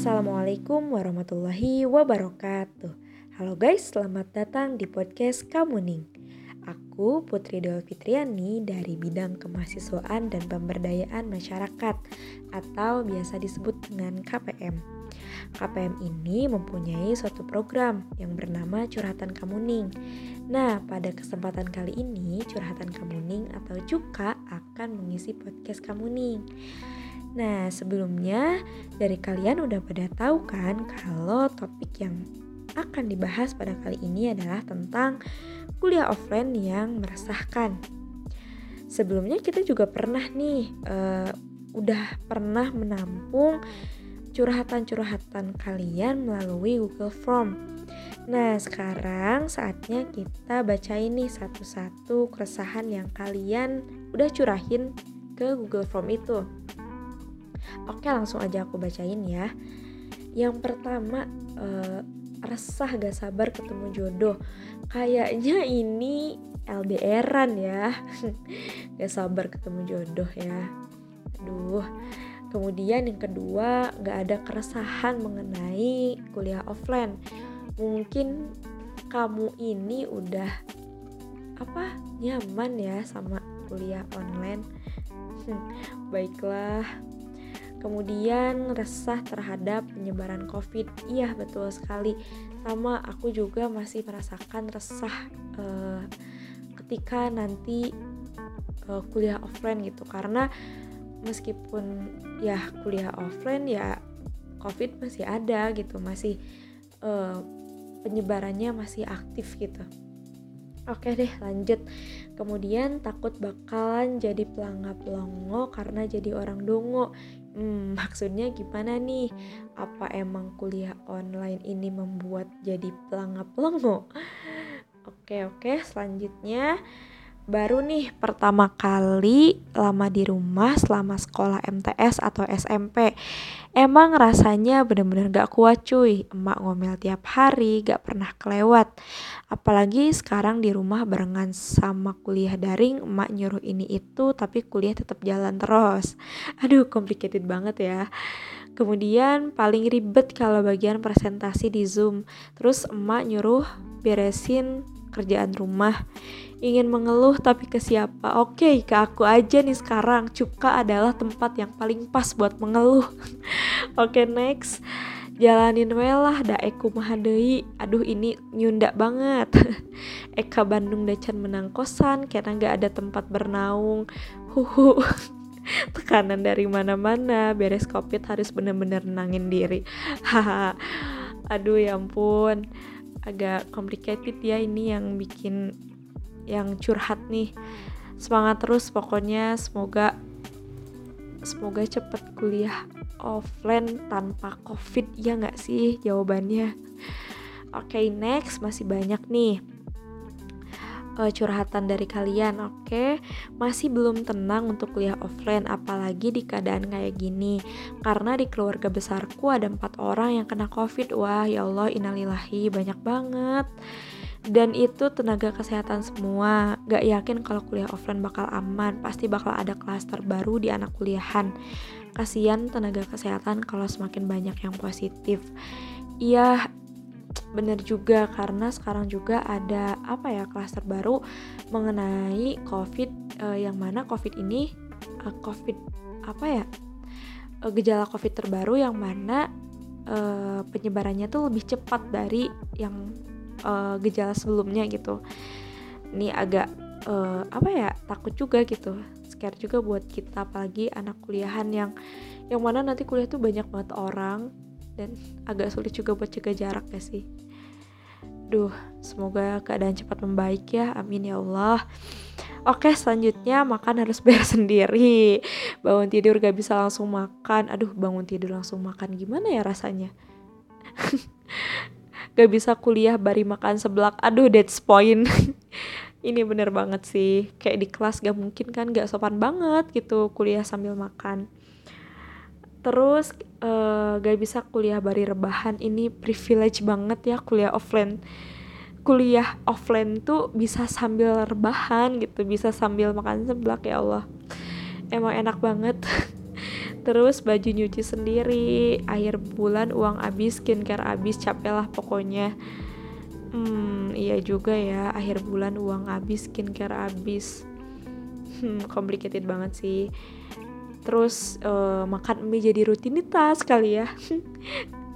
Assalamualaikum warahmatullahi wabarakatuh. Halo guys, selamat datang di podcast Kamuning. Aku Putri Dewa Fitriani dari bidang kemahasiswaan dan pemberdayaan masyarakat atau biasa disebut dengan KPM. KPM ini mempunyai suatu program yang bernama Curhatan Kamuning. Nah, pada kesempatan kali ini, Curhatan Kamuning atau Cuka akan mengisi podcast Kamuning. Nah, sebelumnya dari kalian udah pada tahu kan kalau topik yang akan dibahas pada kali ini adalah tentang kuliah offline yang meresahkan. Sebelumnya kita juga pernah nih uh, udah pernah menampung curhatan-curhatan kalian melalui Google Form. Nah, sekarang saatnya kita baca ini satu-satu keresahan yang kalian udah curahin ke Google Form itu. Oke, langsung aja aku bacain ya. Yang pertama, uh, resah gak sabar ketemu jodoh. Kayaknya ini LDRan ya. gak sabar ketemu jodoh ya. Aduh. Kemudian yang kedua, gak ada keresahan mengenai kuliah offline. Mungkin kamu ini udah apa nyaman ya sama kuliah online. Baiklah, Kemudian resah terhadap penyebaran COVID. Iya, betul sekali. Sama aku juga masih merasakan resah uh, ketika nanti uh, kuliah offline gitu karena meskipun ya kuliah offline ya COVID masih ada gitu, masih uh, penyebarannya masih aktif gitu. Oke deh lanjut Kemudian takut bakalan jadi pelangap longo karena jadi orang dongo Hmm, maksudnya gimana nih? Apa emang kuliah online ini membuat jadi pelangap lengo? Oke, oke, selanjutnya baru nih pertama kali lama di rumah selama sekolah MTS atau SMP. Emang rasanya bener-bener gak kuat cuy, emak ngomel tiap hari, gak pernah kelewat. Apalagi sekarang di rumah barengan sama kuliah daring, emak nyuruh ini itu tapi kuliah tetap jalan terus. Aduh, complicated banget ya. Kemudian paling ribet kalau bagian presentasi di Zoom. Terus emak nyuruh beresin kerjaan rumah. Ingin mengeluh tapi ke siapa? Oke, ke aku aja nih sekarang. Cuka adalah tempat yang paling pas buat mengeluh. Oke, next. Jalanin welah da Eku Mahadei. Aduh ini nyunda banget. Eka Bandung Dacan menang kosan karena gak ada tempat bernaung. Huhu. Tekanan dari mana-mana, beres covid harus bener-bener nenangin diri. Haha. Aduh ya ampun agak complicated ya ini yang bikin yang curhat nih semangat terus pokoknya semoga semoga cepet kuliah offline tanpa covid ya nggak sih jawabannya oke okay, next masih banyak nih uh, curhatan dari kalian, oke? Okay? Masih belum tenang untuk kuliah offline, apalagi di keadaan kayak gini. Karena di keluarga besarku ada empat orang yang kena covid. Wah, ya Allah, innalillahi, banyak banget. Dan itu tenaga kesehatan semua. Gak yakin kalau kuliah offline bakal aman. Pasti bakal ada klaster baru di anak kuliahan. Kasian tenaga kesehatan kalau semakin banyak yang positif. Iya, bener juga karena sekarang juga ada apa ya klaster baru mengenai covid uh, yang mana covid ini uh, covid apa ya uh, gejala covid terbaru yang mana uh, penyebarannya tuh lebih cepat dari yang uh, gejala sebelumnya gitu ini agak uh, apa ya takut juga gitu scare juga buat kita apalagi anak kuliahan yang yang mana nanti kuliah tuh banyak banget orang dan agak sulit juga buat jaga jarak ya sih Duh, semoga keadaan cepat membaik ya. Amin ya Allah. Oke, selanjutnya makan harus bayar sendiri. Bangun tidur gak bisa langsung makan. Aduh, bangun tidur langsung makan gimana ya rasanya? gak bisa kuliah bari makan seblak. Aduh, that's point. Ini bener banget sih. Kayak di kelas gak mungkin kan, gak sopan banget gitu kuliah sambil makan terus uh, gak bisa kuliah bari rebahan ini privilege banget ya kuliah offline kuliah offline tuh bisa sambil rebahan gitu bisa sambil makan seblak ya Allah emang enak banget terus baju nyuci sendiri akhir bulan uang habis skincare habis capek lah pokoknya. Hmm iya juga ya akhir bulan uang habis skincare habis hmm complicated banget sih. Terus uh, makan mie jadi rutinitas kali ya.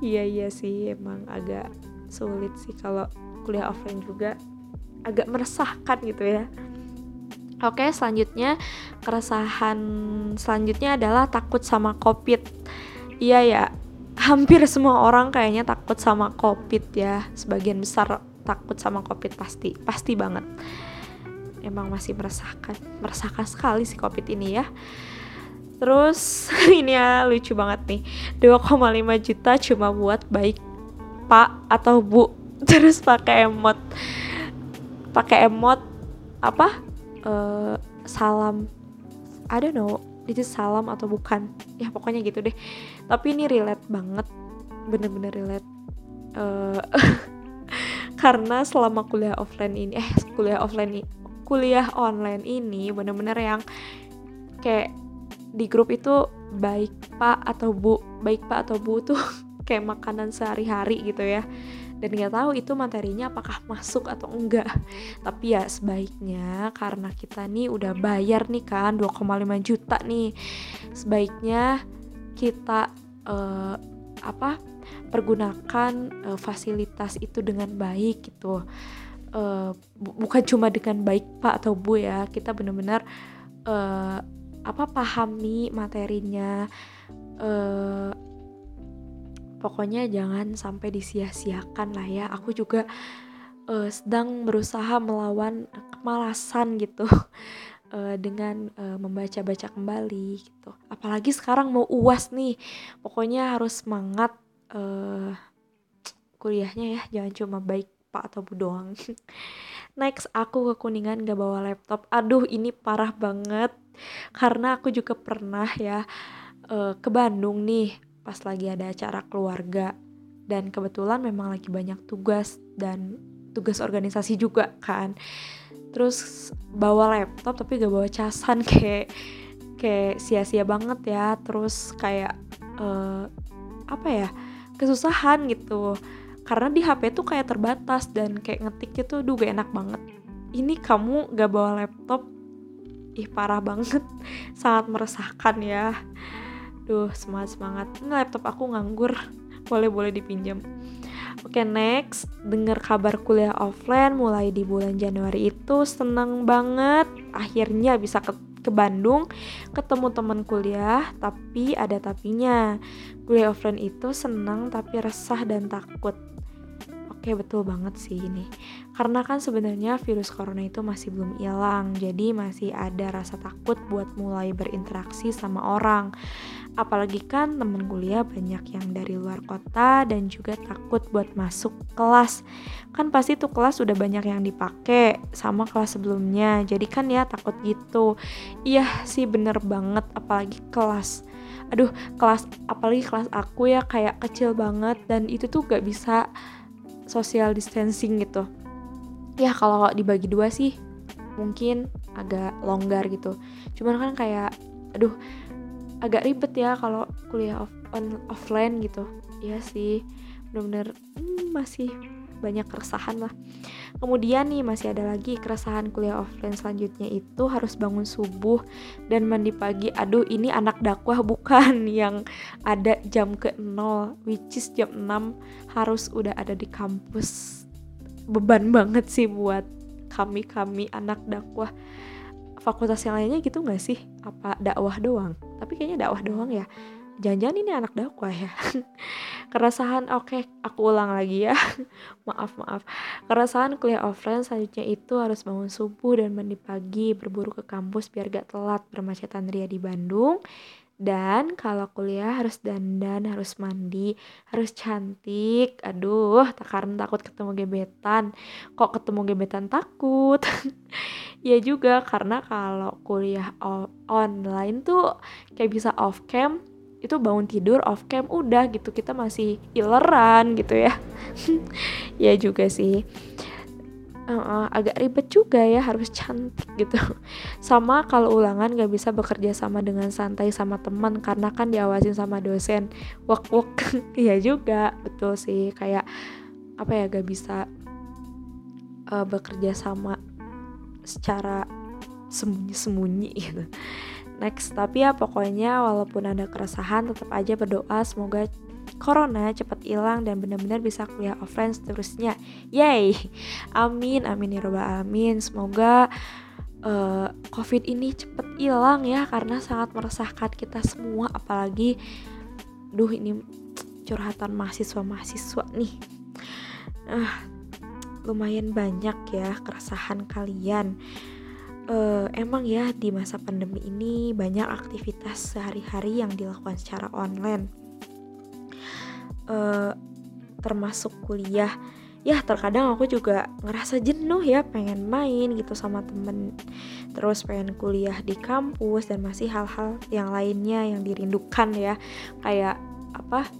Iya iya sih emang agak sulit sih kalau kuliah offline juga. Agak meresahkan gitu ya Oke, selanjutnya keresahan selanjutnya adalah takut sama COVID. Iya ya, hampir semua orang kayaknya takut sama COVID ya. Sebagian besar takut sama COVID pasti, pasti banget. Emang masih meresahkan, meresahkan sekali sih COVID ini ya. Terus ini ya lucu banget nih. 2,5 juta cuma buat baik Pak atau Bu. Terus pakai emot. Pakai emot apa? Uh, salam. I don't know itu salam atau bukan. Ya pokoknya gitu deh. Tapi ini relate banget bener-bener relate. Uh, karena selama kuliah offline ini eh kuliah offline ini kuliah online ini bener-bener yang kayak di grup itu baik pak atau bu baik pak atau bu tuh kayak makanan sehari-hari gitu ya dan nggak tahu itu materinya apakah masuk atau enggak. Tapi ya sebaiknya karena kita nih udah bayar nih kan 2,5 juta nih. Sebaiknya kita uh, apa pergunakan uh, fasilitas itu dengan baik gitu. Uh, bu bukan cuma dengan baik pak atau bu ya. Kita benar-benar uh, apa pahami materinya. Uh, pokoknya jangan sampai disia-siakan lah ya. Aku juga uh, sedang berusaha melawan kemalasan gitu uh, dengan uh, membaca-baca kembali gitu. Apalagi sekarang mau uas nih. Pokoknya harus semangat uh, kuliahnya ya. Jangan cuma baik pak atau bu doang. Next aku ke kuningan gak bawa laptop. Aduh ini parah banget. Karena aku juga pernah ya uh, ke Bandung nih pas lagi ada acara keluarga. Dan kebetulan memang lagi banyak tugas dan tugas organisasi juga kan. Terus bawa laptop tapi gak bawa casan kayak kayak sia-sia banget ya. Terus kayak uh, apa ya kesusahan gitu. Karena di HP tuh kayak terbatas dan kayak ngetiknya tuh duh gak enak banget. Ini kamu gak bawa laptop. Ih parah banget. Sangat meresahkan ya Duh, semangat-semangat. Ini laptop aku nganggur. Boleh-boleh dipinjam. Oke, okay, next. Dengar kabar kuliah offline mulai di bulan Januari itu seneng banget. Akhirnya bisa ke, ke Bandung, ketemu teman kuliah, tapi ada tapinya. Kuliah offline itu senang tapi resah dan takut. Oke, betul banget sih ini. Karena kan sebenarnya virus corona itu masih belum hilang, jadi masih ada rasa takut buat mulai berinteraksi sama orang. Apalagi kan temen kuliah banyak yang dari luar kota dan juga takut buat masuk kelas. Kan pasti tuh kelas udah banyak yang dipakai sama kelas sebelumnya jadi kan ya takut gitu. Iya sih bener banget apalagi kelas. Aduh kelas apalagi kelas aku ya kayak kecil banget dan itu tuh gak bisa social distancing gitu. Ya kalau dibagi dua sih mungkin agak longgar gitu. Cuman kan kayak aduh agak ribet ya kalau kuliah off, offline gitu. Ya sih benar-benar hmm, masih banyak keresahan lah. Kemudian nih masih ada lagi keresahan kuliah offline selanjutnya itu harus bangun subuh dan mandi pagi. Aduh ini anak dakwah bukan yang ada jam ke 0 which is jam 6 harus udah ada di kampus. Beban banget sih buat kami-kami anak dakwah. Fakultas yang lainnya gitu gak sih? Apa dakwah doang? Tapi kayaknya dakwah doang ya jangan-jangan ini anak dakwah ya keresahan oke okay, aku ulang lagi ya maaf maaf keresahan kuliah offline selanjutnya itu harus bangun subuh dan mandi pagi berburu ke kampus biar gak telat bermacetan ria di Bandung dan kalau kuliah harus dandan, harus mandi, harus cantik. Aduh, tak karena takut ketemu gebetan. Kok ketemu gebetan takut? ya juga karena kalau kuliah online tuh kayak bisa off cam itu bangun tidur off cam udah gitu kita masih ileran gitu ya. Ya juga sih. Uh, agak ribet juga ya harus cantik gitu. Sama kalau ulangan gak bisa bekerja sama dengan santai sama teman karena kan diawasin sama dosen. Wok wok. Iya juga betul sih. Kayak apa ya gak bisa uh, bekerja sama secara sembunyi-sembunyi gitu next tapi ya pokoknya walaupun ada keresahan tetap aja berdoa semoga corona cepat hilang dan benar-benar bisa kuliah offline seterusnya. Yay! Amin, amin ya robbal alamin. Semoga uh, COVID ini cepat hilang ya karena sangat meresahkan kita semua apalagi duh ini curhatan mahasiswa-mahasiswa nih. Uh, lumayan banyak ya keresahan kalian. Uh, emang ya di masa pandemi ini banyak aktivitas sehari-hari yang dilakukan secara online. Uh, termasuk kuliah. Ya terkadang aku juga ngerasa jenuh ya pengen main gitu sama temen. Terus pengen kuliah di kampus dan masih hal-hal yang lainnya yang dirindukan ya. Kayak apa?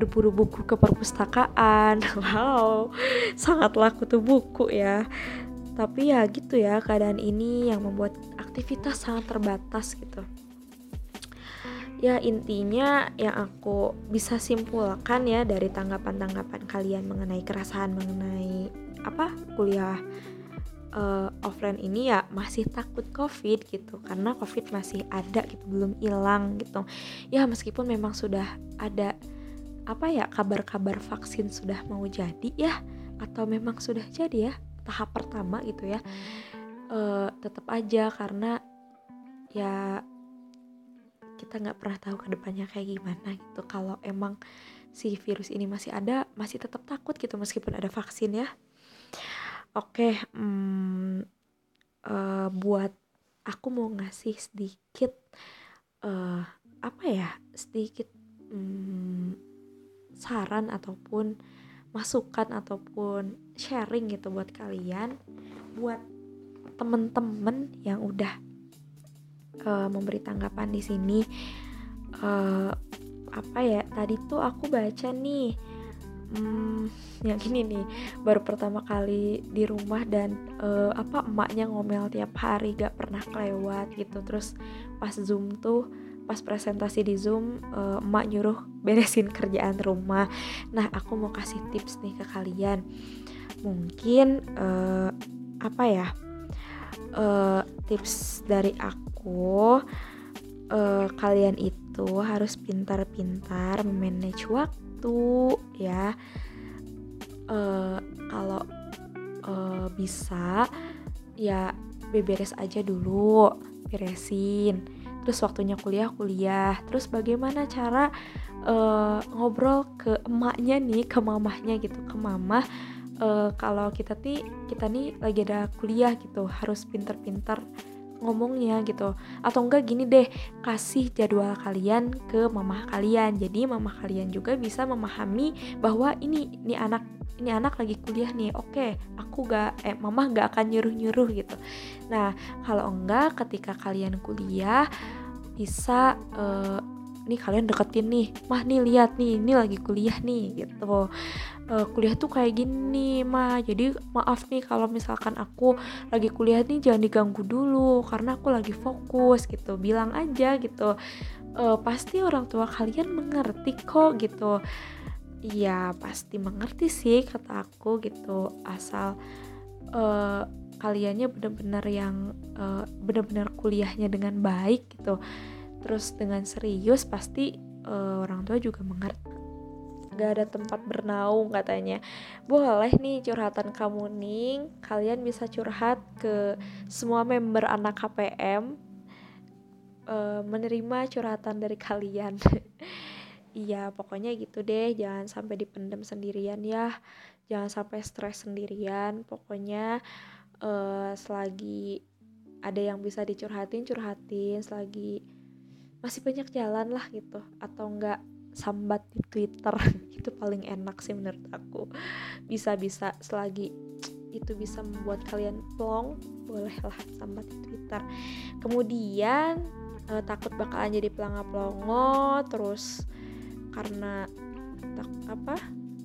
Berburu buku ke perpustakaan. Wow sangat laku tuh buku ya tapi ya gitu ya keadaan ini yang membuat aktivitas sangat terbatas gitu. Ya intinya yang aku bisa simpulkan ya dari tanggapan-tanggapan kalian mengenai keresahan mengenai apa kuliah uh, offline ini ya masih takut covid gitu. Karena covid masih ada gitu belum hilang gitu. Ya meskipun memang sudah ada apa ya kabar-kabar vaksin sudah mau jadi ya atau memang sudah jadi ya tahap pertama gitu ya uh, tetap aja karena ya kita nggak pernah tahu ke depannya kayak gimana gitu. Kalau emang si virus ini masih ada masih tetap takut gitu meskipun ada vaksin ya. Oke hmm, uh, buat aku mau ngasih sedikit uh, apa ya sedikit um, saran ataupun masukan ataupun sharing gitu buat kalian buat temen-temen yang udah uh, memberi tanggapan di sini. Uh, apa ya tadi tuh aku baca nih hmm, yang gini nih baru pertama kali di rumah dan uh, apa emaknya ngomel tiap hari gak pernah kelewat gitu. Terus pas zoom tuh pas presentasi di zoom uh, emak nyuruh beresin kerjaan rumah. Nah aku mau kasih tips nih ke kalian. Mungkin uh, apa ya uh, tips dari aku uh, kalian itu harus pintar-pintar memanage waktu ya. Uh, kalau uh, bisa ya beberes aja dulu beresin terus waktunya kuliah kuliah. Terus bagaimana cara uh, ngobrol ke emaknya nih ke mamahnya gitu ke mama uh, kalau kita nih kita nih lagi ada kuliah gitu harus pintar-pintar ngomongnya gitu. Atau enggak gini deh kasih jadwal kalian ke mama kalian. Jadi mama kalian juga bisa memahami bahwa ini ini anak ini anak lagi kuliah nih. Oke aku gak eh mama gak akan nyuruh nyuruh gitu. Nah kalau enggak ketika kalian kuliah bisa uh, nih kalian deketin nih. Mah nih lihat nih ini lagi kuliah nih gitu. Uh, kuliah tuh kayak gini mah jadi maaf nih kalau misalkan aku lagi kuliah nih jangan diganggu dulu karena aku lagi fokus gitu. Bilang aja gitu. Uh, pasti orang tua kalian mengerti kok gitu. Iya pasti mengerti sih kata aku gitu. Asal uh, kaliannya benar-benar yang uh, benar-benar kuliahnya dengan baik gitu terus dengan serius pasti uh, orang tua juga mengerti. Gak ada tempat bernaung katanya. Boleh nih curhatan kamu nih kalian bisa curhat ke semua member anak KPM uh, eh, menerima curhatan dari kalian. Iya pokoknya gitu deh. Jangan sampai dipendam sendirian ya. Jangan sampai stres sendirian. Pokoknya uh, selagi ada yang bisa dicurhatin curhatin. Selagi masih banyak jalan lah gitu. Atau enggak sambat di Twitter. Itu paling enak sih menurut aku. Bisa-bisa selagi itu bisa membuat kalian plong bolehlah sambat di Twitter. Kemudian uh, takut bakalan jadi pelangap pelongo terus karena tak apa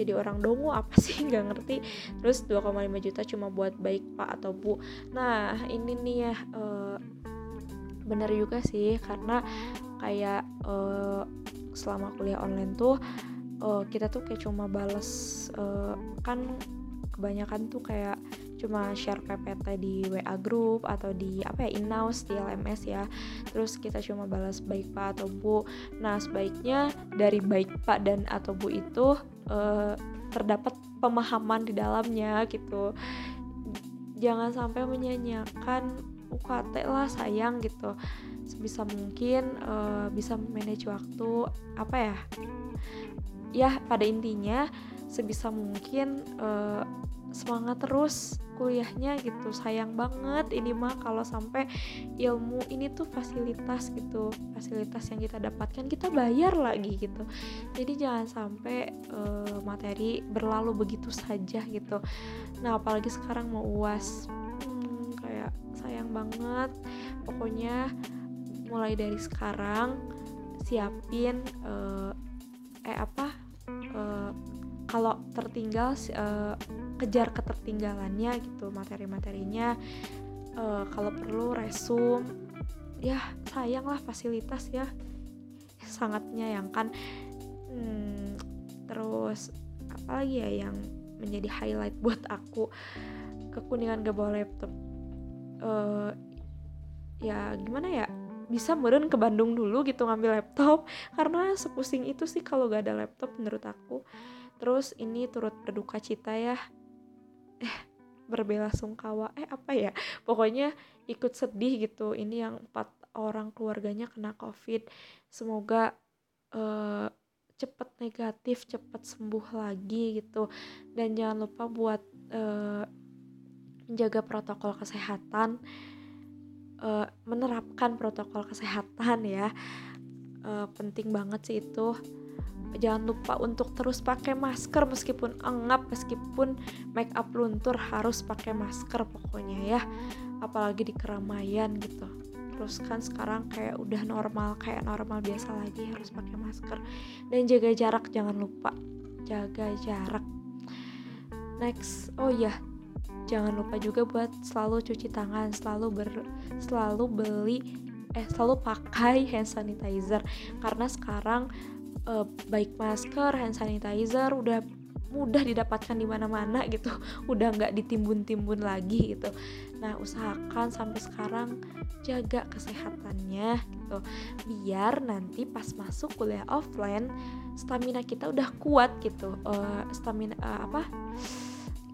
jadi orang dongo apa sih? Nggak ngerti. Terus 2,5 juta cuma buat baik pak atau bu. Nah ini nih ya uh, bener juga sih karena kayak uh, selama kuliah online tuh uh, kita tuh kayak cuma bales uh, kan kebanyakan tuh kayak cuma share PPT di WA group atau di apa ya in-house di LMS ya. Terus kita cuma balas baik Pak atau Bu. Nah sebaiknya dari baik Pak dan atau Bu itu uh, terdapat pemahaman di dalamnya gitu. Jangan sampai menyanyiakan UKT lah sayang gitu. Sebisa mungkin uh, bisa manage waktu apa ya? Ya pada intinya sebisa mungkin uh, semangat terus kuliahnya gitu. Sayang banget ini mah kalau sampai ilmu ini tuh fasilitas gitu fasilitas yang kita dapatkan kita bayar lagi gitu. Jadi jangan sampai uh, materi berlalu begitu saja gitu. Nah apalagi sekarang mau uas banget. Pokoknya mulai dari sekarang siapin uh, eh apa uh, kalau tertinggal uh, kejar ketertinggalannya gitu materi-materinya. Uh, kalau perlu resum. Ya sayang lah fasilitas ya. Sangat menyayangkan. Hmm, terus apa lagi ya yang menjadi highlight buat aku? Kekuningan gak bawa laptop uh, ya gimana ya bisa meren ke Bandung dulu gitu ngambil laptop. Karena sepusing itu sih kalau gak ada laptop menurut aku. Terus ini turut berduka cita ya. Eh berbela sungkawa. Eh apa ya? Pokoknya ikut sedih gitu. Ini yang empat orang keluarganya kena covid. Semoga uh, cepet negatif cepet sembuh lagi gitu. Dan jangan lupa buat uh, menjaga protokol kesehatan uh, menerapkan protokol kesehatan ya. Uh, penting banget sih itu. Jangan lupa untuk terus pakai masker meskipun engap meskipun make up luntur harus pakai masker pokoknya ya. Apalagi di keramaian gitu. Terus kan sekarang kayak udah normal kayak normal biasa lagi harus pakai masker. Dan jaga jarak jangan lupa jaga jarak. Next oh ya jangan lupa juga buat selalu cuci tangan selalu ber selalu beli eh selalu pakai hand sanitizer karena sekarang uh, baik masker, hand sanitizer udah mudah didapatkan di mana-mana gitu, udah nggak ditimbun-timbun lagi gitu. Nah usahakan sampai sekarang jaga kesehatannya gitu, biar nanti pas masuk kuliah offline stamina kita udah kuat gitu, uh, stamina uh, apa?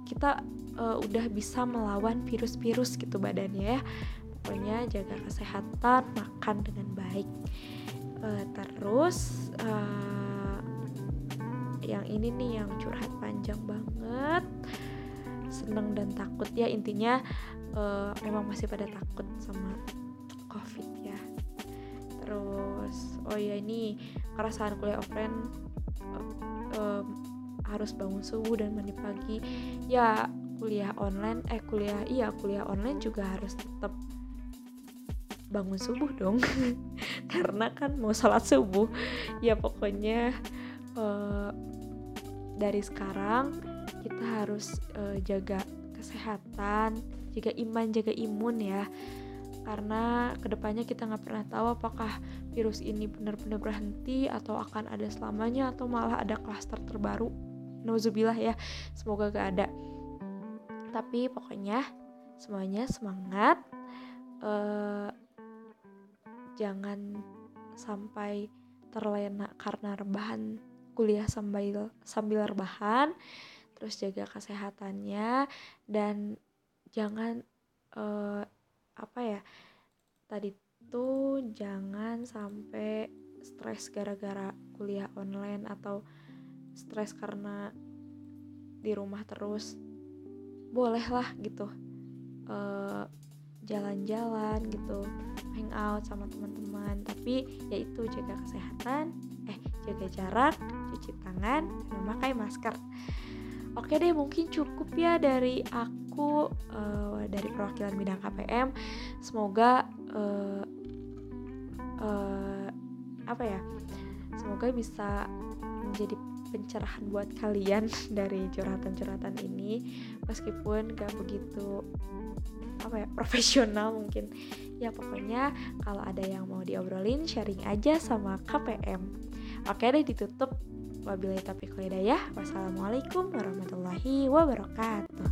Kita uh, udah bisa melawan virus-virus gitu badannya ya. Pokoknya jaga kesehatan, makan dengan baik. Uh, terus uh, yang ini nih yang curhat panjang banget. Seneng dan takut ya intinya uh, memang masih pada takut sama covid ya. Terus oh ya ini kerasaan kuliah offline uh, uh, harus bangun subuh dan mandi pagi. Ya kuliah online eh kuliah iya kuliah online juga harus tetap bangun subuh dong. Karena kan mau sholat subuh. Ya pokoknya uh, dari sekarang kita harus uh, jaga kesehatan jaga iman jaga imun ya. Karena ke depannya kita nggak pernah tahu apakah virus ini benar-benar berhenti atau akan ada selamanya atau malah ada klaster terbaru. Nauzubillah ya semoga gak ada tapi pokoknya semuanya semangat. Uh, jangan sampai terlena karena rebahan kuliah sambil sambil rebahan. Terus jaga kesehatannya dan jangan uh, apa ya tadi tuh jangan sampai stres gara-gara kuliah online atau stres karena di rumah terus bolehlah gitu uh, jalan-jalan gitu hangout sama teman-teman. Tapi yaitu jaga kesehatan eh jaga jarak cuci tangan memakai masker. Oke deh mungkin cukup ya dari aku uh, dari perwakilan bidang KPM semoga uh, uh, apa ya semoga bisa menjadi pencerahan buat kalian dari curhatan-curhatan ini. Meskipun gak begitu apa ya profesional mungkin. Ya pokoknya kalau ada yang mau diobrolin sharing aja sama KPM oke deh ditutup wabillahi taufiq walhidayah wassalamualaikum warahmatullahi wabarakatuh.